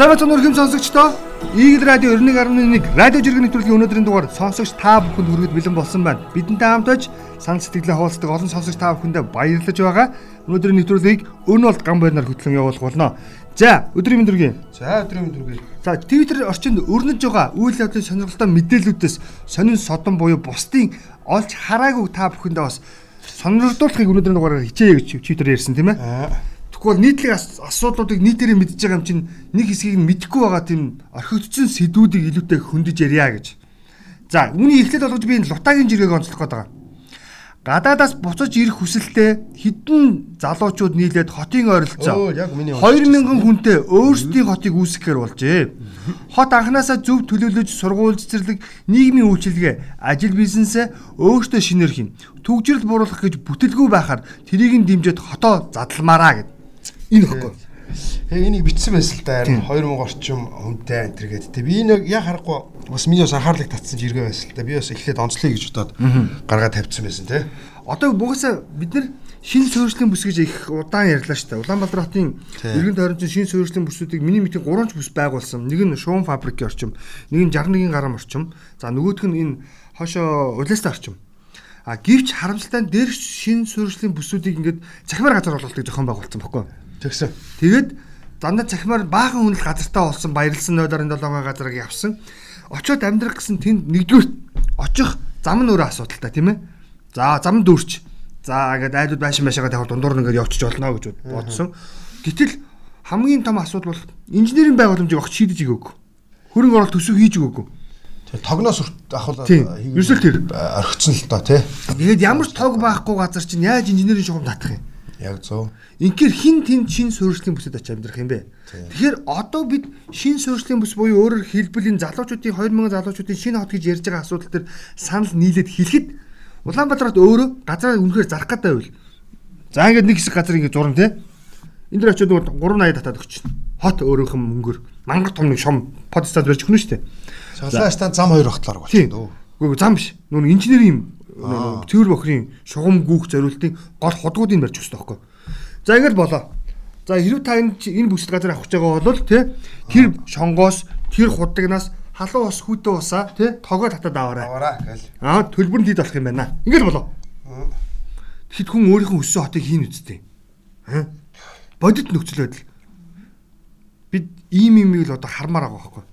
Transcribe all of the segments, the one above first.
Сайн бацхан өрхөм сонсогчдоо Игэл радио 91.1 радио жиргэн нэвтрүүлгийн өнөөдрийн дугаар сонсогч та бүхэнд хүргэж бэлэн болсон байна. Бидэнтэй хамт байж сан сэтгэлээ хуваалцдаг олон сонсогч та бүхэндээ баярлаж байгаа. Өнөөдрийн нэвтрүүлгийг өн болт гам байрнаар хөтлөн явуулах болно. За, өдрийн мэндүргийн. За, өдрийн мэндүргийн. За, Twitter орчинд өрнөж байгаа үйл явдлын сонирхолтой мэдээллүүдээс сонин содон буюу бусдын олж хараагүй та бүхэндээ бас сонирхолтуулахыг өнөөдрийн дугаараар хичээе гэж Twitter ярьсан тийм ээ. Тэгвэл нийтлэг асуудлуудыг нийтээрээ мэдж байгаа юм чинь нэг хэсгийг нь мэдэхгүй байгаа тийм орхигдсон сэдвүүдийг илүүтэй хөндөж ярья гэж. За, үүний эхлэл болгож би лутагийн жиргэг онцлох гээд байгаа. Гадаадаас буцаж ирэх хүсэлтэй хідэн залуучууд нийлээд хотын ойролцоо 2000 хүнтэй өөрсдийн хотыг үүсгэхээр болжээ. Хот анханасаа зөв төлөвлөж сургууль цэцэрлэг, нийгмийн үйлчилгээ, ажил бизнесээ өөртөө шинээр хин. Түгжрэл бууруулах гэж бүтэлгүй байхаар тэрийг нь дэмжиж хотоо задалмаараа гэд. Энэ хэвгүй. Тэгээ энийг бичсэн байсан л да харин 2000 орчим хүнтэй энэ гээд те би нэг яг харахгүй бас миний бас анхаарлыг татсан жиргээ байсан л да би бас эхлээд онцлоё гэж бодоод гаргаад тавьчихсан байсан те. Одоо бугасаа бид нар шин суурьшлийн бүс гэж их удаан ярьлаа шүү дээ. Улаанбаатар хотын иргэн тойрончин шин суурьшлийн бүсүүдийг миний мэдээ 3 ч бүс байгуулсан. Нэг нь шуун фабрикийн орчим, нэг нь 61-ийн гарам орчим. За нөгөөх нь энэ хошоо улаастай орчим. А гівч харамсалтай дээр шин суурьшлийн бүсүүдийг ингээд захимаар газар олголтыг зохион байгуулсан баггүй. Тэгсэн. Тэгээд дандаа цахимаар баахан хүнэл газартаа олсон баярлсан 0.7 газарыг явсан. Очоод амьдрах гэсэн тэнд нэгдүгээр очих зам нь өөрөө асуудалтай тийм ээ. За зам дүүрч. За ингээд айдууд байшин байшаага тавьд дундуур нь ингээд явчих болно гэж бодсон. Гэтэл хамгийн том асуудал бол инженерийн байгууламжийг огт шийдэж өгөөг. Хөрөнгө оруулалт төсөв хийж өгөөг. Тэгээ тогноос ахвал ерөөсөө тэр орхицсон л доо тий. Тэгээд ямар ч тог байхгүй газар чинь яаж инженерийн шугам татах юм? Яг зөв. Инхээр хин тэнд шин суурьшлийн бүсэд очиж амьдрах юм бэ? Тэгэхээр одоо бид шин суурьшлийн бүс буюу өөрөөр хэлбэл энэ залуучуудын 2000 залуучуудын шинэ хот гэж ярьж байгаа асуудал төр санал нийлээд хэлэхэд Улаанбаатар хот өөрөө газраа үнэхээр зарах гэдэг байвал. За ингээд нэг хэсэг газар ингээд зурна те. Энд дэр очиод 380 татаад өгч чинь. Хот өөрөөхөн мөнгөөр мангар том нэг шом подстад барьж өгнө шүү дээ. Салаастан зам хоёр хотлоор болчихно. Үгүй зам биш. Нүн инженерийн цэвэр бохрын шугам гүүх зориултын гол ходгуудыг барьж өгсөн байхгүй. За ингэж болоо. За хэрвээ та энэ энэ бүсд газар авах гэж байгаа бол тий тэр шонгоос тэр худагнаас халуун ус хүүтэн усаа тий тогоо татаад аваарай. Аваарай гэл. Аа төлбөр нь дид болох юм байна. Ингэж болоо. Тэгэхэд хүн өөрийнхөө өссөн хотыг хийн үсттэй. Аа бодит нөхцөл байдал. Бид ийм юм л одоо хармаар байгаа байхгүй.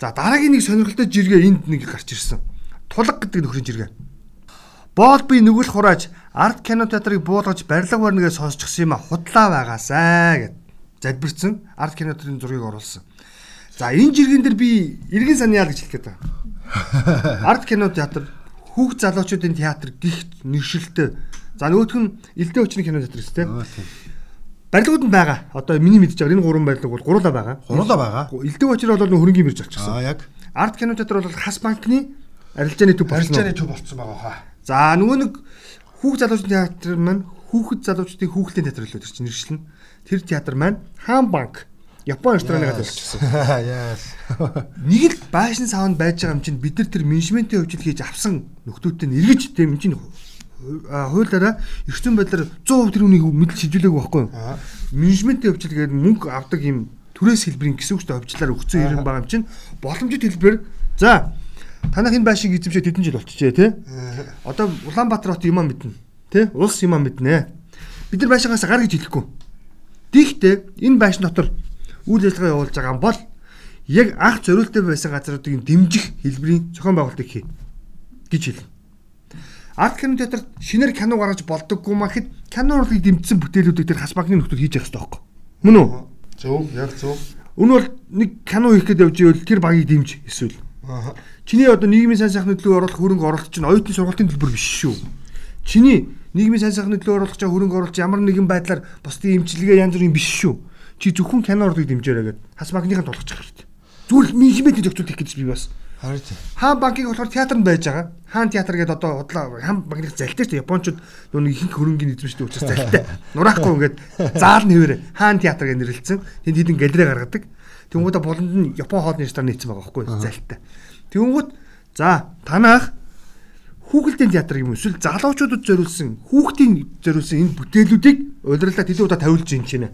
За дараагийн нэг сонирхолтой жиргээ энд нэг гарч ирсэн. Тулаг гэдэг нөхрийн жиргээ. Боол би нүгэл хурааж арт кино театрыг буулгаж барилга барьнагээ сонсчихсан юм а худлаа байгаасаа гэд залбирсан арт кино театрын зургийг оруулсан. За энэ жиргэн дээр би иргэн саньяа гэж хэлэх гээд байна. Арт кино театр хүүхд залуучуудын театр гихт нэршилтэй. За нөгөөх нь элдэ өчний кино театр гэсэн тийм. Барилгууд нь байгаа. Одоо миний мэдж байгаа энэ гурван барилга бол гурлаа байгаа. Гурлаа байгаа. Элдэ өчр бол хөрөнгөний бирж болчихсон. Аа яг. Арт кино театр бол хас банкны арилжааны төв болсон. Арилжааны төв болсон байгаа хаа. За нөгөө нэг хүүхд залуучдын театр маань хүүхд залуучдын хүүхдийн театр л өдөрч нэршлэн. Тэр театр маань Хаан банк Япон рестораны газар болчихсон. Яас. Нэг л байшин саунд байж байгаа юм чинь бид нар тэр менежментийн хөвжил хийж авсан нөхдөөтэй нэргэж тийм юм чинь хуулиараа эрчим байдлаар 100% тэр үнийг мэдл шижүүлээгүй байхгүй юу? Менежментийн хөвжил гэдэг мөнгө авдаг юм түрээс хэлбэрийн гэсэн үгтэй хөвчлөөр өгцөн ирэн байгаа юм чинь боломжит хэлбэр за танах энэ байшинг эзэмшээ тэдэн жил болчихжээ тий. Одоо Улаанбаатар хот юмаа мэднэ. Тий? Улс юмаа мэднэ. Бид нар байшингаас гар гэж хэлэхгүй. Дихтээ энэ байшин дотор үйл ажиллагаа явуулж байгаа бол яг анх зориултаа байсан газруудыг дэмжих хэлбэрийн зохион байгуулалтыг хий гэж хэлнэ. Арт кино театрт шинээр кино гаргаж болдоггүй махад кино урлагийг дэмжсэн бүтээлүүдийг тэр хас банкны нөхдөд хийж явах хэрэгтэй байхгүй. Мөн үү? Зөв, яг зөв. Өнөө бол нэг кино хийх гээд явж ивэл тэр багийг дэмж эсвэл. Чиний одоо нийгмийн сайн сайхны төлөө оруулах хөрөнгө оруулалт чинь оюутны сургалтын төлбөр биш шүү. Чиний нийгмийн сайн сайхны төлөө оруулах чаа хөрөнгө оруулалт ямар нэгэн байдлаар бусдын эмчилгээ янз бүрийн биш шүү. Чи зөвхөн кино урдыг дэмжээрэй гэд хас банкныхаа тулгаж хэрэгтэй. Зүгээр менежментийг зохицуулах гэж би бас. Харин хаан банкыг болохоор театрт байж байгаа. Хаан театр гэдэг одоо худлаа хаан банкных залтай шүү. Японочууд нүг ихэнх хөрөнгөний эзэмшдэг учраас залтай. Нураахгүй ингээд заал нэвэр хаан театр гэж нэрлэлсэн. Тэнд хідэн галерей гаргадаг. Тэнгүүдэ буланд нь Япон хоолны ресторан нээсэн байгаа байхгүй зайлтай. Тэнгүүд за танах хүүхэлдэйн театр юм эсвэл залуучуудад зориулсан хүүхдийн зориулсан энэ бүтээлүүдийг удирдлагад илүү удаа тавиулж ийн чинь.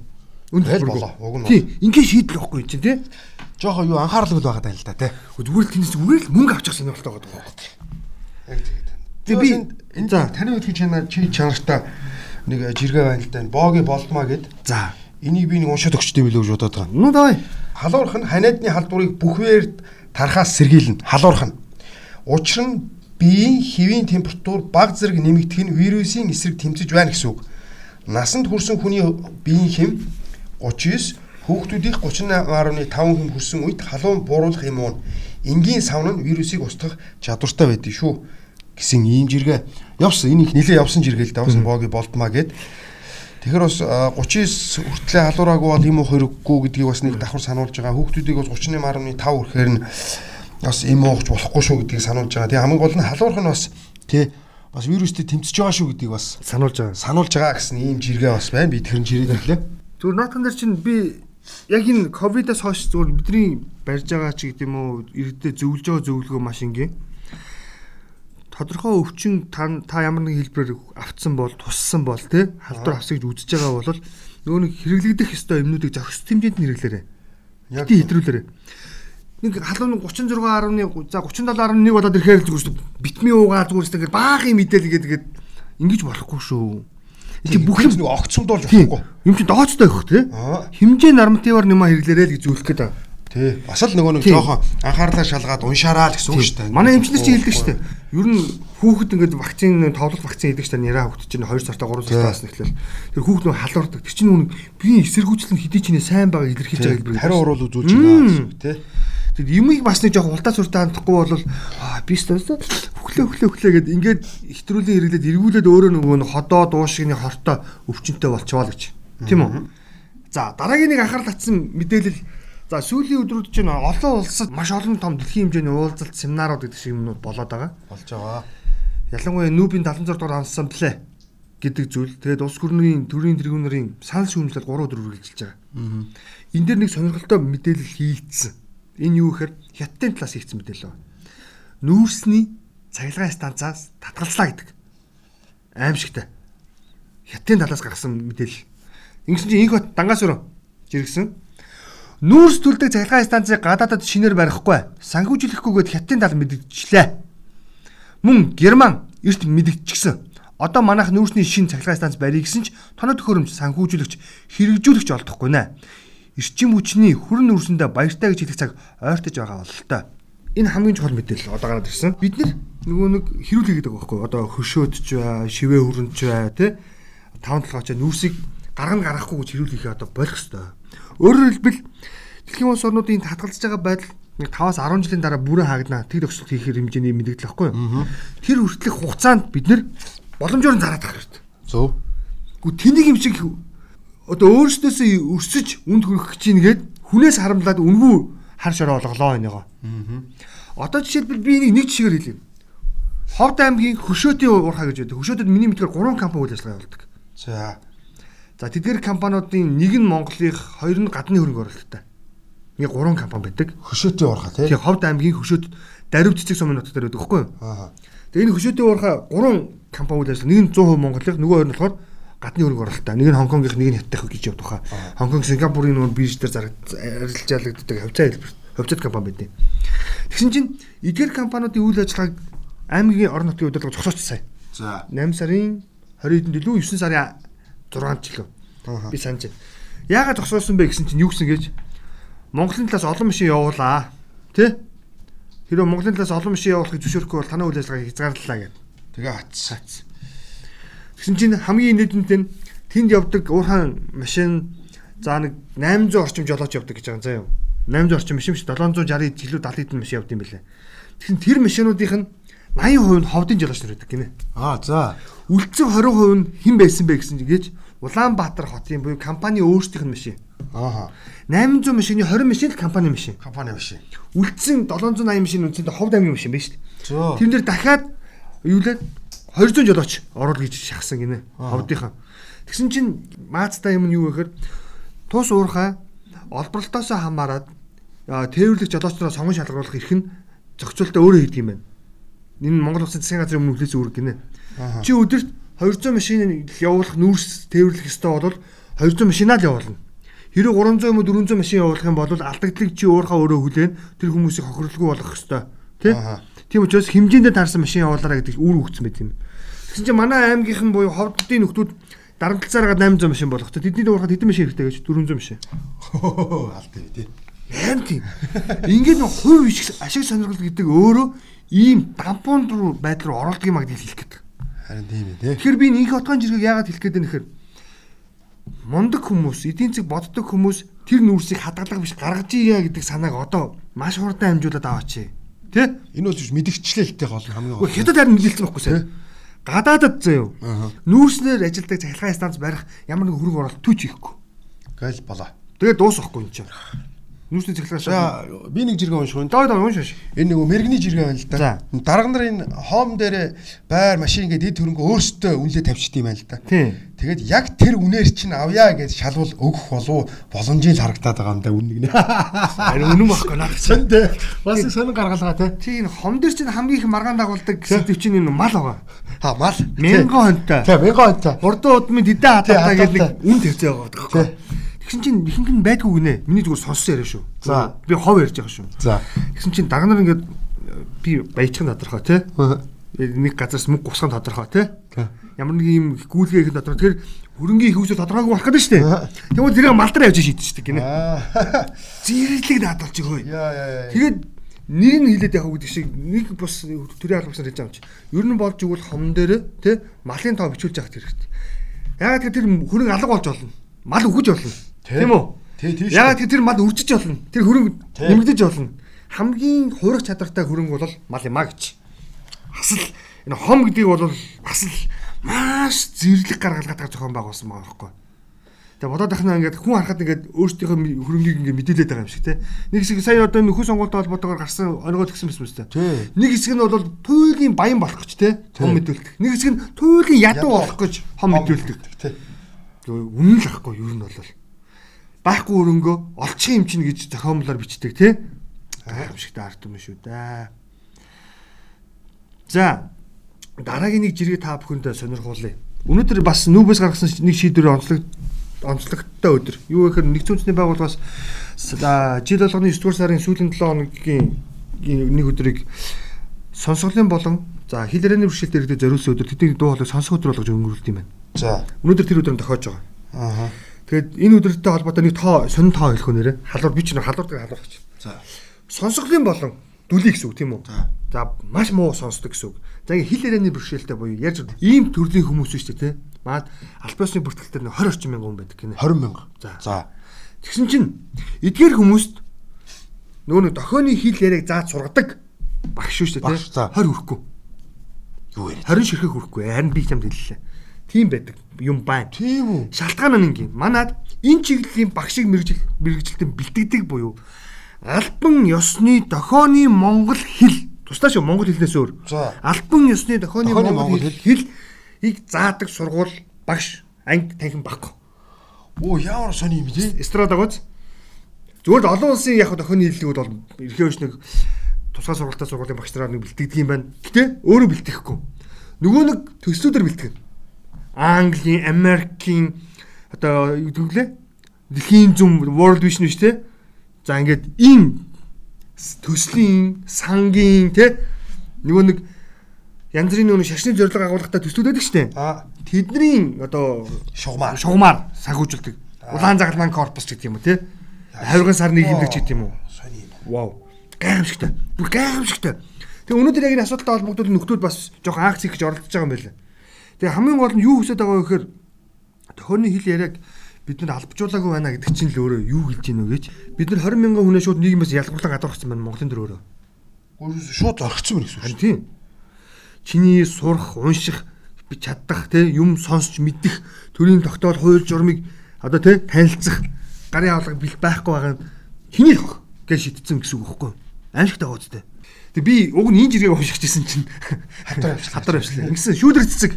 Үнд хэл болоо. Уг нь. Тийм, ингээ шийдэл واخгүй чинь тий. Жохоо юу анхаарал хөл байгаа даа л да тий. Зүгээр л тэнэс зүгээр л мөнгө авчих сонирхолтой байгаа даа. Яг тэгээд. Тэгээ би энэ за таны үдгийн чанар чи чанартаа нэг жиргээ байна л да. Боогийн болдмаа гэд. За. Энийг би нэг уншаад өгчтэй билүү гэж бодоод байгаа. Нүү давай. Халуурх нь ханиадны халдварыг бүхвээр тархаас сэргийлнэ. Халуурх нь. Учир нь биеийн хэвийн температур баг зэрэг нэмэгдэх нь вирусын эсрэг тэмцэж байна гэсэн үг. Насанд хүрсэн хүний биеийн хэм 39, хүүхдүүдийн 38.5 хэм хүрсэн үед халуун бууруулах юм уу? Энгийн савн нь вирусыг устгах чадвартай байдаг шүү гэсэн ийм жиргээ явсан. Энэ их нэлээ явсан жиргээ л да. Бас боги болдмаа гэд. Тэгэхээр бас а, 39 хүртлээ халуураагүй бол юм уу хэрэггүй гэдгийг бас нэг давхар сануулж байгаа. Хүүхдүүдийг бас 38.5 хүрэхээр нь бас юм уугч болохгүй шүү гэдгийг сануулж байгаа. Тэгээ хамгийн гол нь халуурх нь бас тий бас вирустэй тэмцэж байгаа шүү гэдгийг бас Сануулж байгаа. сануулж байгаа гэсэн ийм жиргээ бас байна. Би тэр жиргээ нэрлээ. Зүгээр наатан дээр чинь би яг энэ ковидоос хойш зүгээр бидний барьж байгаа ч гэдэг юм уу иргэдэд зөвлөж байгаа зөвлөгөө маш энгийн. Тодорхой өвчин та та ямар нэгэн хэлбэрээр автсан бол туссан бол тий халдвар авсан гэж үзэж байгаа бол нөгөө нэг хэрэглэгдэх ёстой юмнуудыг зохистой хэмжээнд нь хэрэглээрэй. Яг хэтрүүлээрэй. Нэг халуун 36.1 за 37.1 болоод ирэхээр зүгээр шүү битми уугаа зүгээр шүү ингээд баахан мэдээлэл гэдэг ингээд ингэж болохгүй шүү. Чинь бүх юм нэг огцомдуулж Тийм. болохгүй. Юм чи доочтой байх тий. Аа. Химжээ нормативаар нэмэ хэрэглээрэй л гэж зөвлөх гээд байгаа. Тий. Бас л нөгөө нэг жоохон анхаарлаа шалгаад уншаараа л гэсэн үг шүү дээ. Манай эмчнэр чи хэлдэг шүү дээ. Ер нь хүүхэд ингээд вакцин тоглолт вакцин хийдэг дээ. Нэраа хүүхэд чинь 2 сартаа 3 сартаа бас нэхлээл. Тэр хүүхэд нөө халуурдаг. Тэр чинь нүг биеийн эсэргүүцэл нь хэдий чинээ сайн байгаа илэрхийлж байгаа хэлбэр. Хариу урал үзүүлж байгаа гэсэн үг тий. Тэгэд юмыг бас нэг жоохон ултаа суртаа хандахгүй бол аа би өстө хөглөө хөглөө хөглөө гэд ингээд ихтрүүлийн хэрэглээд эргүүлээд өөрөө нөгөө нэг ходоо дуушигны хортой өвчнөд болчваа л гэж. Тийм үү? За дараагийн нэг анхаарал татсан мэдээлэл за сүүлийн өдрүүд чинь олон улсад маш олон том дэлхийн хэмжээний уулзалт семинарууд гэдэг шиг юмнууд болоод байгаа. Болж байгаа. Ялангуяа нүүбийн 76 дугаар ансамбле гэдэг зүйл. Тэгээд улс гүрний төрийн тэргүүнэрийн санал шүүмжлэл 3 өдөр үргэлжилж байгаа. Энэ дээр нэг сонирхолтой мэдээлэл хийгдсэн. Энэ юу гэхээр хятадын талаас хийгдсэн мэдээлэл байна. Нүүрсний цахилгаан станцаас татгалзлаа гэдэг. Аимшигтай. Хятадын талаас гаргасан мэдээлэл. Ингэсэн чинь инх дангаас өрөө жиргсэн. Нүүрс төлдөг цахилгаан станцыг гадаадад шинээр барихгүй. Санхүүжлэхгүйгээд хятадын тал мэдгэжлээ. Мөн Герман эрт мэдгэжчихсэн. Одоо манайх нүүрсний шин цахилгаан станц барья гэсэн ч тоног төхөөрөмж санхүүжүүлэгч хэрэгжүүлэгч олдохгүй нэ. Эрчим хүчний хүрэн нүүрсэндээ баяртай гэж хэлэх цаг ойртож байгаа бололтой. Энэ хамгийн чухал мэдээлэл одоо гараад ирсэн. Бид нөгөө нэг хэрүүл хийгээд байгаа байхгүй одоо хөшөөдч бай, шивээ хүрэнч бай, тэ таван толгойч нүүрсийг гаргана гаргахгүй гэж хэрүүл хийхээ одоо болох ёстой. Өөрөөр хэлбэл дэлхийн улс орнуудын татгалзаж байгаа байдал нэг 5-аас 10 жилийн дараа бүрэн хаагдана. Тэг төгсөлт хийхээр хэмжээний мэдээлэл байхгүй юу? Тэр хүртэлх хугацаанд бид нэр боломжоор нь зараад авах хэрэгтэй. Зөв. Гү тэнийг юм шиг одоо өөрсдөөсөө өсөж үнд хүрэх гэж нэгэд хүнээс харамлаад үнгүү хар шороо олголоо энийгоо. Одоо жишээлбэл би энийг нэг жишгээр хэлье. Ховд аймгийн хөшөөтийн уурхаа гэж байдаг. Хөшөөдөд миний мэдгээр 3 компани үйл ажиллагаа явуулдаг. За. За тэдгээр компаниудын нэг нь Монголын, хоёр нь гадны хөрөнгө оруулалттай. Нэг 3 компани байдаг. Хөшөөтийн урхаа тий. Тэгээ ховд аймгийн хөшөөд даруй цэцэг сумын дээр байдаг байхгүй юу? Аа. Тэгээ энэ хөшөөтийн уурхаа 3 компани үйл ажиллагаа. Нэг нь 100% Монголын, нөгөө хоёр нь болохоор гадны хөрөнгө оруулалттай. Нэг нь Хонконгийнх, нэг нь Хятадх гэж явдаг хаа. Хонконг, Сингапурын нөгөө бирж дээр зарагдчихалагддаг хавцаа хэлбэр. Хавцад компани байдیں۔ Тэгсэн чинь эдгээр компаниудын үйл ажиллагааг аймгийн орон нутгийн удирдлага зогсоочсон. За. 8 сарын 20-нд илүү 9 сарын 6-нд ч лөө. Би санаж байна. Яагаад зогсоосон бэ гэсэн чинь юу гэсэн гэж Монголын талаас олон машин явуулаа. Тэ? Хэрэв Монголын талаас олон машин явуулах гэж зөвшөөрөхгүй бол танай үйл ажиллагааг хязгаарлалаа гэв. Тэгээ атсан. Цаац. Тэгсэн чинь хамгийн нийтэнтэй нь тэнд явдаг уурхаан машин за нэг 800 орчим жолооч явдаг гэж байгаа заа юу. 800 орчим биш 760 илүү 70 хэдэн машин явд юм байлаа. Тэгэхээр тэр машинуудынх нь 80% нь ховдын жолооч нар байдаг гинэ. Аа за. Үлдсэн 20% нь хэн байсан бэ гэсэн чигээр Улаанбаатар хотын буюу компани өөрсдийнх нь машин. Аа. 800 машины 20 машин л компани машин. Компани машин. Үлдсэн 780 машин үндсэндээ ховд аймгийн машин байна шүү дээ. Зөө. Тэрэн дээр дахиад юу лээ 200 жолооч оруулах гэж шахсан гинэ. Ховдынхаа. Тэгсэн чинь маацтай юм нь юу вэ гэхээр тус уурхай олборлолтоос хамаарат аа, тээвэрлэх жолоочноо сонгон шалгаруулах эрх нь зохицуулалтаа өөрөө хийдэг юм байна. Энэ Монгол Улсын засгийн газрын өмнө хүлээс үүрэг гинэ. Чи өдөрт 200 машин явуулах нүүрс тээвэрлэх ёстой бол 200 машинаа л явуулна. Хэрэв 300 юм уу 400 машин явуулах юм бол алдагдлыг чи уурхаа өөрөө хүлээн тэр хүмүүсийг хохирлгүй болгох ёстой. Тэ? Тийм учраас хэмжээндээ таарсан машин явуулаарай гэдэг үр өгсөн байт юм. Тэгсэн чинь манай аймгийнхан буюу ховдын нөхдүүд дарамтлцаараа 800 машин болгох. Тэдний уурхад хэдэн машин хэрэгтэй гэж 400 машин. Алтай тий. Харин тийм. Ингээд нэг хувь ишг ашиг сонирхол гэдэг өөрөө ийм дампуун руу байдал руу оролдог юм а гэдгийг хэлэх гээд. Харин тийм ээ. Тэгэхээр би нэг хотгон жиргэг яагаад хэлэх гээд гэхээр мундаг хүмүүс, эдийн засаг боддог хүмүүс тэр нүүрсийг хадгалах биш гаргаж ийя гэдэг санааг одоо маш хурдан амжуулаад аваач. Тэ? Энэ бол мэдгчлэлтэй гол хамгийн Гэхдээ хятад харин мэдээлсэн байхгүй сайн. Гадаадад заяа. Нүүрснээр ажилдаг цахилгаан станц барих ямар нэг хөрөнгө оруулалт түүч хийхгүй. гал болоо. Тэгээд дуусахгүй юм чинь. Нүүрсний станц. За би нэг жиргээ унших уу. Доо доо уншааsh. Энэ нөгөө мэрэгний жиргээ байна л да. Дарга нар энэ хоом дээр байр машин гэдэг эд хөрөнгө өөрсдөө үнэлээ тавьчихдээ юм байна л да. Тийм. Тэгээд яг тэр үнээр чинь авъя гэж шалвал өгөх болов боломжийг харагдаад байгаа юм да үнэг нэ. Харин үнэн байхгүй надад чинь. Тэндээ бас сонин гаргалгаа те. Тийм хом дээр чинь хамгийн их маргаан дагуулдаг сэдв чинь энэ мал байгаа. Ha мал. Мянган хонтой. За мянган онтой. Хурдан удмын Тий, хатаатай гэдэг нэг үн тавьцаа байгаа байхгүй. Тэгсэн чинь ихэнх нь байдгүй гинэ. Миний зүгээр сонссон яриа шүү. За. би хов ярьж байгаа шүү. За. Тэгсэн чинь дарга нар ингээд би баяжхан тодорхой тий. Нэг газараас мөнгө гусган тодорхой тий. Ямар нэг юм гүйлгээ их тодорхой. Тэгэхээр хөрөнгийн их үсэл тодорхойгүй болох гэдэг шүү дээ. Тэгвэл зэрэг малдар явж дээ гинэ. Зэрэглэг наадалж яа. Тэгээд нэр нь хилээд явах гэдэг шиг нэг бус төрийн албаснаар хэлж байгаа юм чи. Ер нь болж игэл хом дээр тий малын тоо бичүүлж явах хэрэгтэй. Ягаад гэвэл тэр хөрөнгө алга болж болно. Мал өгөж болно. Тий. Тийм үү? Тий, тий гэвэл тэр мал үржиж болно. Тэр хөрөнгө нэмэгдэж болно. Хамгийн хурах чадвартай хөрөнгө бол мал юм а гэж. Асал энэ хом гэдгийг бол асал маш зэрлэг гаргалгадаг зохион байгуулсан байгаа байхгүй. Тэгээ бодоод ахна ингээд хүн харахад ингээд ми- хөрөнгийг ингээд мэдээлээд байгаа юм шиг те. Нэг хэсэг сая одоо нөхөн сонгуультай холбоотойгоор гарсан оногоо тгсэн те. Тий. Нэг хэсэг нь бол туйлын баян болох гэж те. Хом мэдүүлдэг. Нэг хэсэг нь туйлын ядуу болох гэж хом мэдүүлдэг. Тий. Үнэн л ахгүй юу нь бол байхгүй өрөнгөө олчих юм чинь гэж зохиомлоор бичдэг те. Гайхамшигтай арт юм шүү дээ. За дараагийн нэг жиргээ та бүхэнд сонирхуулъя. Өнөөдөр бас нүүбэс гаргасан нэг шийдвэр онцлог онцлогтой өдөр. Юу гэхээр нэгдсэн үндэсний байгууллагаас жил болгоны 9 дугаар сарын сүүлийн 7 хоногийн нэг өдрийг сонсголын болон за хил ярианы бэрхшээлтэй иргэдэд зориулсан өдөр тэдний дуу хоолойг сонсох өдөр болгож өнгөрүүлт юм байна. За. Өнөөдөр тэр өдөр нь тохиож байгаа. Аа. Тэгээд энэ өдөртэй холбоотой нэг тоо сонин тоо хэлэх нэрэ халуур би ч нэг халуурдаг халуур гэж. За. Сонсголын болон дүлий гэсэн үг тийм үү? За. За маш муу сонсдог гэсэн үг. За ингээ хил ярианы бэрхшээлтэй буюу ярьж ийм төрлийн хүмүүс шүү дээ тий. Маад албан ёсны бүртгэлтэр нэг 20 орчим мянган хүн байдаг гинэ. 20 мянга. За. За. Тэгсэн чинь эдгээр хүмүүст нөгөө нэг дохионы хил яриаг зааж сургадаг багш шүү дээ тий. 20 хүрэхгүй. Юу яриа? 20 ширхэг хүрэхгүй. Харин би чамд хэллээ. Тийм байдаг юм байна. Тийм үү? Шалтгаан нь ингийн. Манад энэ чиглэлийн багшиг мэрэгжил мэрэгжилтэн бэлтгэдэг буюу албан ёсны дохионы монгол хэл тусдаа шүү монгол хэлнээс өөр. За. Албан ёсны дохионы Дохионы монгол хэл хэлийг заадаг сургууль багш анги танхим баггүй. Оо ямар сони юм бэ? Эстрад агууз. Зүгээр л олон улсын яг дохионы хэллэгүүд бол эрхээ өш нэг тусгай сургалтаа сургуулийн багш нараар нэг бэлтгэдэг юм байна. Гэтэ өөрөө бэлтгэхгүй. Нөгөө нэг төслүүдээр бэлтгэв. Английн, Америкийн одоо юу гэдэг лээ? Дэлхийн зүм World Vision биш те. За ингээд ийм төслийн, сангийн те нөгөө нэг янз бүрийн нөгөө шашны зорилго агуулгатай төслүүд байдаг штэ. Аа. Тэдний одоо Шугамаар. шугамар санхүүжилдэг. Улаан загалмайн корпус гэдэг юм уу те. Хавирган сарны хэмлэгч гэдэг юм уу. Сони юм. Вау. Гайхамшигтай. Бүр гайхамшигтай. Тэгээ өнөөдөр яг энэ асуудалтай холбогдол нөхдүүд бас жоохон анх зих гэж оролдож байгаа юм байна. Тэгээ хамгийн гол нь юу хүсэж байгаа вэ гэхээр тохионы хэл яриаг бид нар албажуулаагүй байна гэдэг чинь л өөрөө юу хэлж гинэ гэж бид нар 20 мянган хүнээ шууд нийгмээс ялгарлан гадуурхсан байна Монголын төр өөрөө. Шууд орхисон мэн гэсэн үг шүү. тийм. Чиний сурах, унших, би чадах те юм сонсч мэдэх төрийн тогтоол хууль журмыг одоо те танилцах гарын авлага бэл байхгүй байгаа нь чиний л гэж шийдсэн гэсэн үг байхгүй юу? Аимшигтай үстэй. Тэг би уг нь энэ жиргэг уншиж гисэн чинь Хатар авчлаа. хатар авчлаа. Ингэсэн шүүдэр цэцэг.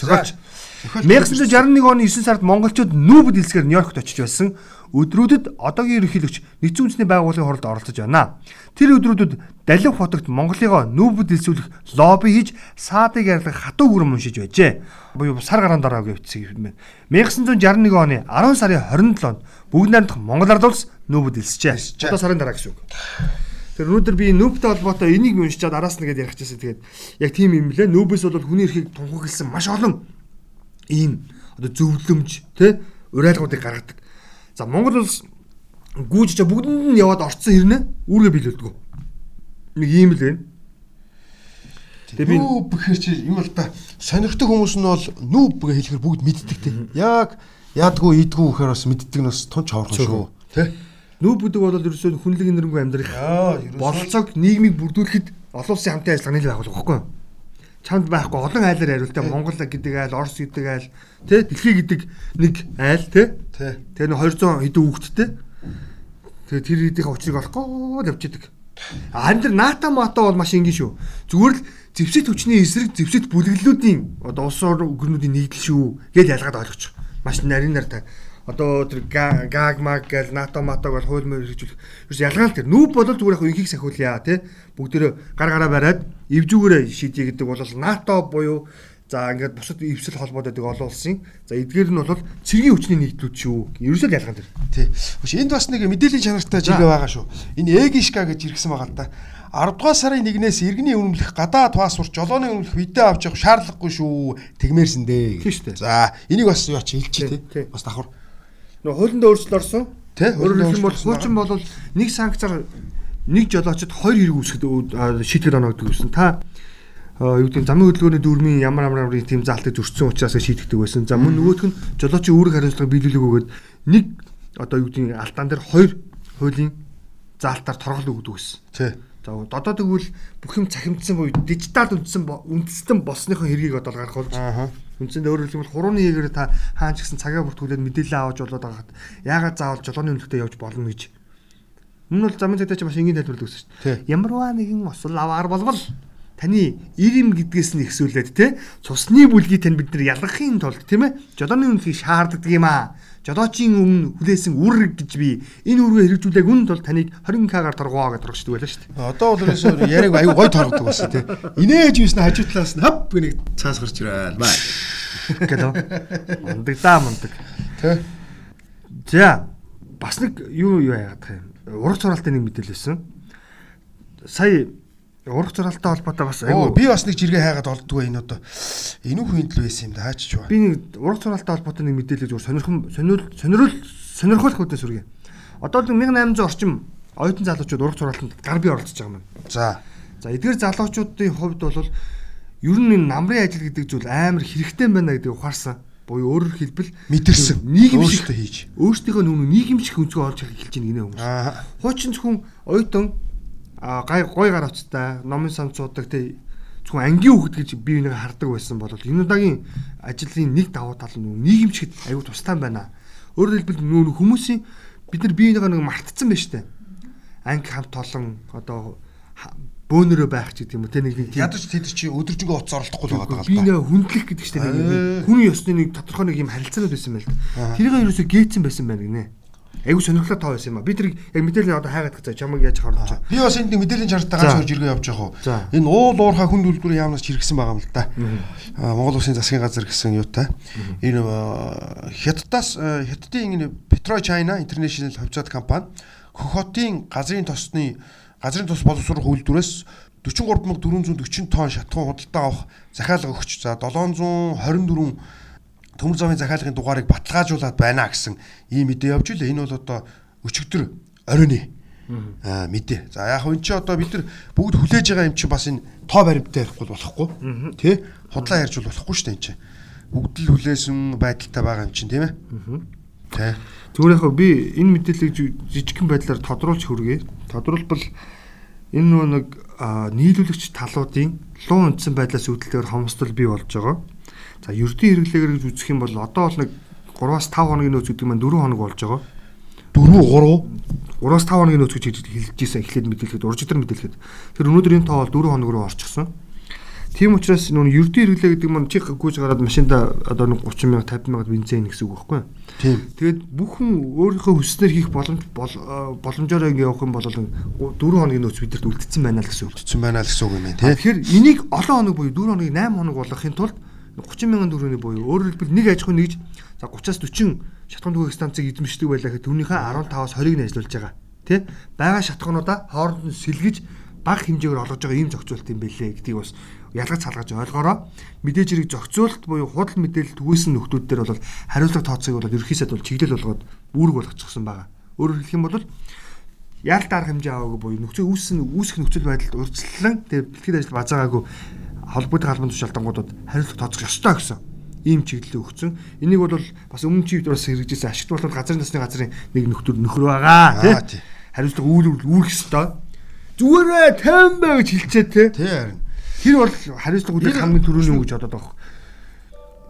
За. 1961 оны 9 сард монголчууд нүүбд хэлсгээр Нью-Йоркт очиж байсан. Өдрүүдэд одоогийн ерөнхийлөгч нэгдсэн үндэсний байгууллагын хуралд оролцож байна. Тэр өдрүүдэд Далив хотогт Монголыгоо нүүбд хэлсүүлэх лобби хийж саадыг ярьдаг хатуу гүрэн уншиж байжээ. Буюу сар гараан дараа гэвчихсэн юм байна. 1961 оны 10 сарын 27-нд бүгд найрамдах Монгол ард улс нүүбд хэлсэжээ. Одоо сарын дараа гэсэн үг. Тэр өнөөдөр би нүүбтэй холбоотой энийг уншичаад араас нэгэд ярих гэсэн. Тэгээд яг тийм юм лээ. Нүүбээс бол хүний эрхийг тунхагласан маш олон ийм одоо зөвлөмж тий урайлгуудыг гаргадаг. За Монгол улс гүйж чаа бүгдэнд нь яваад орцсон хэрнээ үүргээ биелүүлдэг. Нэг ийм л байна. Тэгээ би нүүб гэхэр чи юм л да сонирхдаг хүмүүс нь бол нүүб гэж хэлэхэр бүгд мэддэг те. Яг яадгүй идгүй гэхээр бас мэддэг нь бас тун чавархан шүү. Тэ? Нүүб гэдэг бол ерөөсөө хүнлэг нэрнгүй амьдрах бололцоог нийгмийг бүрдүүлэхэд олон улсын хамтын ажиллагаа нийлээ байгуулах байхгүй юу? чамд байхгүй олон айлаар хариултаа Монгол гэдэг айл, Орос гэдэг айл, тэ дэлхий гэдэг нэг айл тэ. Тэгээ нэг 200 хэдэн хүүхэдтэй. Тэгээ тэр хэдийн учрыг олохгүй. Харин тэр НАТО мото бол маш энгийн шүү. Зүгээр л зэвсэгт хүчний эсрэг зэвсэгт бүлэглэлүүдийн одоо улс орн гүрнүүдийн нэгдэл шүү гэж ялгаад ойлгочих. Маш нарийн нар та одоо тэр гаг маг гэл НАТО матог бол хууль мөр хэрэгжүүлэх ерөөс ялгаал тэр. Нүүб бодол зүгээр яг инхийг сахиулъя тий. Бүгдөө гар гараа бариад эвжүүгээрээ шийдье гэдэг бол НАТО буюу за ингээд бусад эвсэл холбоод байдаг олон улсын за эдгээр нь бол цэргийн хүчний нэгдлүүд шүү. Ерөөсөө ялгаал тэр. Тий. Энд бас нэг мэдээллийн чанартай жигээ байгаа шүү. Энэ эгишка гэж иргсэн байгаа л да 10 дугаар сарын 1-ээс иргэний үнэмлэх гадаад паспорт жолооны үнэмлэх видео авч явах шаардлагагүй шүү. Тэгмээрсэн дээ. Тийм шүү дээ. За энийг бас яач хэлчих тий. Бас давхар. Нөгөө хуулинд өөрчлөлт орсон. Тэ өөрөөр хэлбэл хуучин бол нэг санкцаар нэг жолоочд хоёр хэрэг үүсгэхэд шийдэл оногддог гэсэн. Та юу гэдэг замын хөдөлгөөний дүүрмийн ямар ямар тийм заалтыг зөрчсөн учраас шийдэгдэг байсан. За мөн нөгөөх нь жолоочийн үүрэг хариуцлага биелүүлэх өгөөд нэг одоо юу гэдэг алдаан дээр хоёр хуулийн заалтаар торгол өгдөг байсан. Тий. За одоо тэгвэл бүх юм цахимдсан буюу дижитал үндсэн үндэстэн болсныхоо хэргийг одоо гарах болж. Үндсэндээ өөрөөр хэлбэл хурууны ээгээр та хаан ч гэсэн цагаа бүртгүүлээд мэдээлэл авч болоод байгаад яагаад заавал жолооны үнэлтэд явж болно гэж. Энэ бол замын цайтай ч маш энгийн тайлбарлаж өгсөн шүү дээ. Ямарваа нэгэн осол аваар болвол таны ирим гэдгээс нь ихсүүлээд те цусны бүлгийг тань бид нар ялгахын тулд тийм ээ жолооны үнэлгийг шаарддаг юм аа жолоочийн өмнө хүлээсэн үр гэж би энэ үргээ хэрэгжүүлээг үнд бол таныг 20к-гаар торгоо гэж торгочдөг байлаа шүү дээ. Одоо бол ерөөсөө яриаг аюу гой торгодог байсан тий. Инээж юуснаа хажуу талаас нь хап нэг цаас гарч ирэл бай. Гэдэг. Мундаг даа мундаг. Тий. За бас нэг юу юу яагаад юм. Ураг цоралтын нэг мэдээлэл байсан. Сая урах зуралтай холбоотой бас айгүй би бас нэг жиргээ хайгаад олддгүй энэ одоо. Энэ хүн л байсан юм да хаач чуу би нэг урах зуралтай холбоотой нэг мэдээлэл зүгээр сонирхон сонирхол сонирхол сонирхолтой хөдөө сүргээ. Одоо л 1800 орчим оюутан залуучууд урах зуралтанд гар бие оролцож байгаа юм за. За эдгээр залуучуудын хувьд бол ер нь энэ намрын ажил гэдэг зүйл амар хэрэгтэй байна гэдгийг ухаарсан. Буюу өөрөөр хэлбэл мэдэрсэн. нийгэм шиг хийж. өөрсдийнхөө нүг нийгэм шиг өнцгөө олж эхэлж байна гинэ хүмүүс. Хуучин зөвхөн оюутан гай гой гар авцтай номын санцуудаг те зөвхөн ангийн хүүхэд гэж би нэг хардаг байсан бол энэ удаагийн ажлын нэг давуу тал нь нийгэмчгэд аюу тустай байна. Өөрөөр хэлбэл нүүн хүмүүсийн бид нар биенийгээ нэг мартцсан байна штэ. Анги хамт олон одоо бөөнөрөө байх ч гэдэг юм уу те нэг тийм ядаж тэд чи өдөржингөө уц оролдохгүй л байгаа даа. Би нэ хүндлэх гэдэг чинь нэг хүн ёсны нэг тодорхой нэг юм харилцаанууд байсан байл. Тэрийг ерөөсөө гээцсэн байсан байна гинэ. Айгу сонирхолтой тоо байсан юм а. Би тэр яг мэдээлэл одоо хайгаад гацаа чамаг яаж харуулж байгаа. Би бас энд мэдээллийн чартаа ганц хоёр жиргээ явуулж байгаа хөө. Энэ уул уурхай хүнд үйлдвэрийн яамнаас чиргсэн байгаа юм л да. Монгол Улсын засгийн газар гэсэн юутай. Энэ Хятадаас Хятадын энэ Petro China International хувьцаат компани Хохотын газрын тосны газрын тос боловсрох үйлдвэрээс 43440 тонн шатхуун худалдаа авах захиалга өгч за 724 төмөр замын захиалгын дугаарыг баталгаажуулаад байна гэсэн ийм мэдээ явж илээ. Энэ бол одоо өчигдөр оройны аа мэдээ. За яг энэ чи одоо бид нар бүгд хүлээж байгаа юм чи бас энэ тоо баримттай ярихгүй болохгүй. Тэ? Худлаа ярьж болохгүй шүү дээ энэ чи. Бүгд л хүлээсэн байдалтай байгаа юм чинь тийм ээ. Тэ. Зүгээр яг би энэ мэдээллийг жижигхэн байдлаар тодруулж хөргөө. Тодруулбал энэ нэг нийлүүлэгч талуудын луу үндсэн байдлаас үүдэлтэйгээр хомсдол бий болж байгаа. За ердийн хэрэглээгээр гэж үзэх юм бол одоо бол нэг 3-аас 5 хоногийн нөөц гэдэг маань 4 хоног болж байгаа. 4 3 3-аас 5 хоногийн нөөц гэж хэлж ийсэн эхлээд мэдээлэхэд уржидэр мэдээлэхэд тэр өнөөдөр энэ тоо бол 4 хоног руу орчихсон. Тийм учраас нүн ердөө хэрэглээ гэдэг нь чи гүйж гараад машинда одоо нэг 30 мянга 50 мянга бензин гэсэн үг байхгүй юу? Тийм. Тэгээд бүхэн өөрийнхөө хүснээр хийх боломж боломжоор ингэ явах юм бол 4 хоногийн нөөц бидэрт үлдсэн байна л гэсэн үг. Үлдсэн байна л гэсэн үг юм ээ тий. Тэгэхээр энийг олон хоног буюу 4 хоног 8 хоног болгохын тулд 30 мянган төгрөгийн буюу өөрөөр хэлбэл нэг аж ахуй нэгж за 30-аас 40 шатхан түгээх станцыг эзэмшдэг байлаа гэхэд түүнийхээ 15-аас 20-ыг нь ажиллуулж байгаа. Тэ? Бага шатхуунуудаа хооронд нь сэлгэж бага хэмжээгээр олгож байгаа ийм зохицуулт юм бэлээ гэдгийг бас ялгаж салгаж ойлгоороо мэдээж хэрэг зохицуулт буюу худал мэдээлэл түгээсэн нөхдүүд дээр бол хариуцлага тооцоог бол ерхийсэд бол чиглэл болгоод үүрэг болгочихсон байгаа. Өөрөөр хэлэх юм бол ял дарга хэмжээ аваагүй буюу нөхцөл үүссэн үүсэх нөхцөл байдалд урьдчилан тэр бэлтгэл ажил базаагаагүй холбоотой халбан тушаалтангуудад хариуцлага тооцох ёстой гэсэн ийм чиглэлээ өгсөн. Энийг бол бас өмнө чивд бас хэрэгжижсэн ашигт болоод газар насны газрын нэг нөхдөр нөхөр байгаа тий. Хариуцлага үүрэг үүрэх ёстой. Зүгээрээ 50 бай гэж хэлцээ тий. Тий харин. Тэр бол хариуцлага үүрэх хамгийн түрүүний үг гэж бодоод байгаа.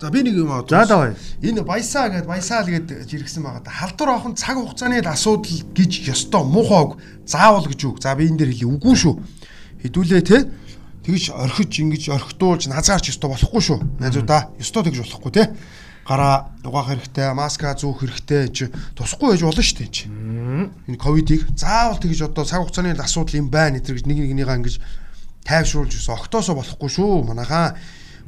За би нэг юм аа. За давай. Энэ баясаа гэд баясаа л гэд жиргсэн байгаа да. Халдвар авах цаг хугацааны асуудал гэж ёстой муухайг заавал гэж үг. За би энэ дээр хэлье. Үгүй шүү. Хэдүүлээ те тэгж орхиж ингэж орхитуулж назаарч ёстой болохгүй шүү. Найзуудаа ёстой тэгж болохгүй те. Гараа угаах хэрэгтэй, маска зүүх хэрэгтэй чи тусахгүй байж болно шүү дээ чи. Энэ ковидыг заавал тэгж одоо цаг хугацааны асуудал юм байна гэтэр гэж нэг нэгнийгаа ингэж тайвшруулж өсө огтоосоо болохгүй шүү. Манайхаа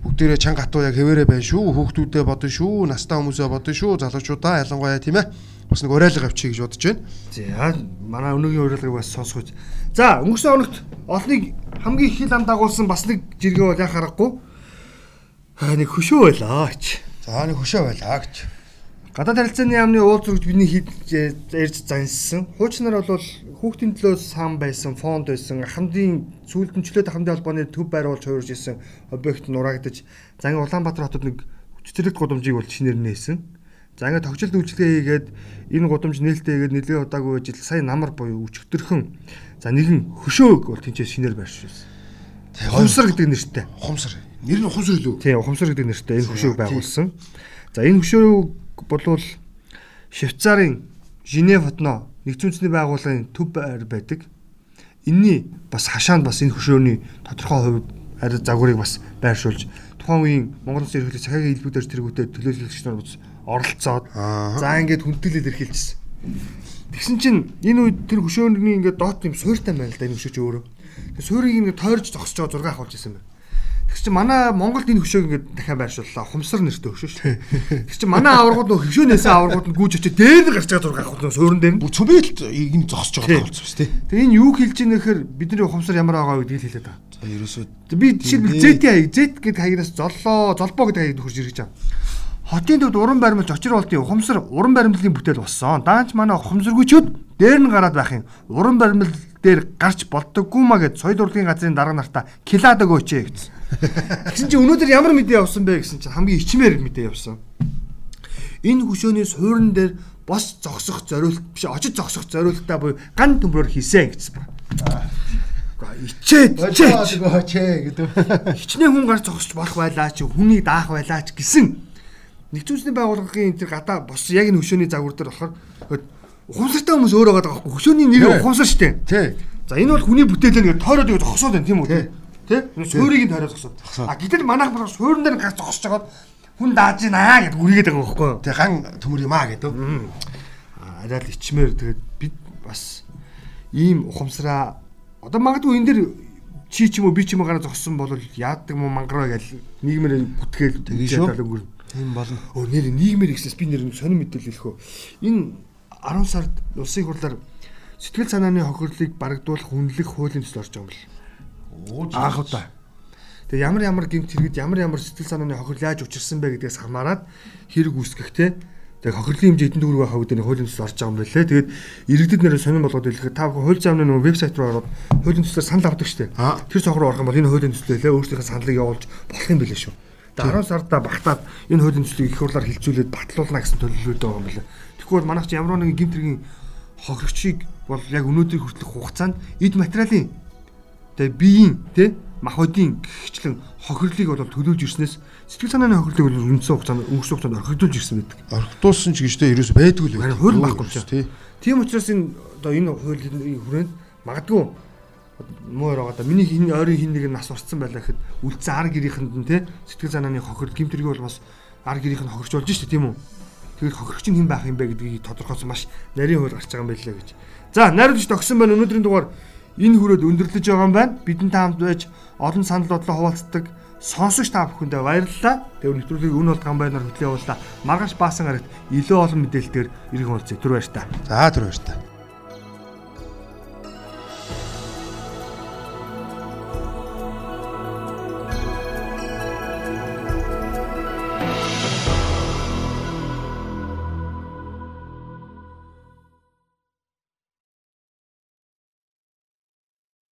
бүгдээрээ чанга хатуу яг хэвээрээ байна шүү. Хүүхдүүдээ бодно шүү. Настай хүмүүсээ бодно шүү. Залуучуудаа ялангуяа тийм ээ. Бас нэг уриалга авчиг гэж бодож байна. За манай өнөөгийн уриалгыг бас сонсгооч. За өнгөрсөн хоногт олныг хамгийн их хил ам дагуулсан бас нэг жиргээ бол яа харахгүй. Аа нэг хөшөө байлаа ч. За нэг хөшөө байлаа гэж. Гадаад харилцааны яамны уулз зурж бидний хэд ярьж зансан. Хуучнаар бол хүүхдийн төлөө сан байсан, фонд байсан, ахмадын сүйдэмчлээд ахмадын холбооны төв байруулж хуурж исэн объект нураагдаж зангийн Улаанбаатар хотод нэг цэцэрлэг гудамжийг бол шинээр нээсэн. За ингээд тогтчлт үйлчлэгээ хийгээд энэ гудамж нээлттэй хийгээд нэлээд удаагүй ажил сая намар буюу өчигдөрхөн за нэгэн хөшөөг бол тэнцээ шинээр байршуулсан. Хумсар гэдэг нэртэй. Хумсар. Нэр нь хумсар лүү? Тийм, хумсар гэдэг нэртэй энэ хөшөөг байгуулсан. За энэ хөшөөг болвол Швейцарын Женев хотно нэгдсэн үндэсний байгууллагын төв байр байдаг. Энийний бас хашаанд бас энэ хөшөөний тодорхой хувь арай загварыг бас байршуулж тухайн үеийн Монгол Улсын ерөнхийлөгч цагаагийн хэлбүүдээр тэргүүтээ төлөөлөгч нар оролцоод за ингээд хүндэглэл эрхэлжсэн. Тэгсэн чинь энэ үед тэр хөшөөний ингээд доот юм суйртай байна л да энэ хөшөөч өөрөө. Тэр суйрыг ингээд тойрж зогсож байгаа зураг авахулж ирсэн байна. Тэгс чи манай Монголд энэ хөшөөг ингээд дахиад байршууллаа. Хумсар нэртэй хөшөө шүү дээ. Тэгс чи манай аваргууд нөх хөшөөнөөсөө аваргууд нь гүйж очиж дээр нь гарч байгаа зураг авах суурин дээр нь. Бүр цөмөлт энэ зогсож байгаа болцсон шүү дээ. Тэгээ энэ юу хэлж ийнэ гэхээр бидний хумсар ямар байгаа гэдгийг хэлээд байгаа. За ерөөсөө би жишээлбэл Z хаяг Z гэдэг хаягнаас золлоо, золбоо гэдэг хаяг хурж ирж байгаа. Хотын төвд уран баримлж очир болтын ухамсар уран баримлалын бүтээл болсон. Даанч манай ухамсаргүйчүүд дээр нь гараад байх юм. Уран баримлал дээр гарч болдоггүй маа гэд соёл урлагийн газрын дарга нартаа килаад өгөөч гэсэн. Гэсэн чинь өнөөдөр ямар мэдээ явсан бэ гэсэн чинь хамгийн ичмээр мэдээ явсан. Энэ хөшөөний суурин дээр бос зогсох зориулт биш очиж зогсох зориултаа буюу ган төмрөөр хийсэн гэсэн ба. Ичээд ичээд гэдэг. Хичнээн хүн гарч зогсож болох байлаа ч хүнийг даах байлаа ч гэсэн Нэгдсэн байгууллагын тэр гадаа бос яг энэ хөшөөний загвар дээр болохоор ухамсартай хүмүүс өөрөө байгаа байхгүй хөшөөний нэр ухамсар шүү дээ. Тий. За энэ бол хүний бүтээлээ нэг тойроод ингэ зогсоод байна тийм үү? Тий. Энэ суурийг нь тойроод зогсоод. А гэтэл манайх бүр суурин дээр гарч зогсож хагаад хүн дааж гинаа гэд үргээд байгаа байхгүй юу? Тий ган төмөр юм аа гэдэг. А арай л ичмээр тэгээд бид бас ийм ухамсараа одоо магадгүй энэ дэр чи ч юм уу би ч юм уу гараа зогссон бол яадаг юм мангараа гэж нийгмээр бүтгээл тэгээд өнгөрнө. Тийм болно. Өө нэр нийгмээр ихсээс би нэр сонир мэдээлэл үү. Энэ 10 сард улсын хурлаар сэтгэл санааны хохирлыг барагдуулах үнэлэх хуулийн төсөл орж байгаа юм бэл. Аах удаа. Тэгээ ямар ямар гэмт хэрэгд ямар ямар сэтгэл санааны хохирол яаж учирсан бэ гэдгээс хамаарат хэрэг үүсгэхтэй тэг хохирлын хэмжээ эдэн авах гэдэг хуулийн төсөл орж байгаа юм байлээ. Тэгээд иргэдэд нэрээ сонирн болгоод хэлэхэд та хууль заамны нөгөө вебсайт руу ороод хуулийн төслөөр санал авдаг штеп. Тэр цохор орох юм бол энэ хуулийн төслөө өөрсдийнхээ саналыг явуулж болох юм билээ шүү. 10 сарда багтаад энэ хуулийн төслийг их хурлаар хилцүүлээд батлуулна гэсэн төлөвлөлт байгаа юм байна. Тэгэхгүй манайх чи ямар нэгэн гимтрийн хохирогчийг бол яг өнөөдрийг хүртэлх хугацаанд эд материалын тэгээ биеийн тэ махбодийн гихчлэн хохирлыг бол төлөвлөж ирснээс сэтгэл санааны хохирлыг бол үндсэн хугацаанд өнгөрсөн хугацаанд орхигдуулж ирсэн байдаг. Орхигдуулсан ч гэжтэй ерөөс байдгүй л байх. Хууль байхгүй ч тий. Тийм учраас энэ одоо энэ хуулийн хүрээнд магадгүй муу ороо одоо миний хин ойрын хин нэг нь нас урцсан байлаа гэхэд үлдсэн ар гэрийнхэнд нь те сэтгэл санааны хохирол гимтэргийн бол бас ар гэрийнх нь хохирч болж штэ тийм үү тэгээд хохирогч нь хэн байх юм бэ гэдгийг тодорхойлсон маш нарийн хууль гарч байгаа юм байлаа гэж за найруулагч тогсон байна өнөөдрийн дугаар энэ хүрээд өндөрлөж байгаа юм байна бидэн та хамт байж олон санал бодлоо хуваалцдаг сонсогч та бүхэндээ баярлалаа. Тэгээ нэвтрүүлгийг үн бол гамбайнаар хөтлөө явууллаа. Маргааш баасан гарагт илүү олон мэдээлэлээр иргэн уулзъя. Түр баяр та. За түр баяр та.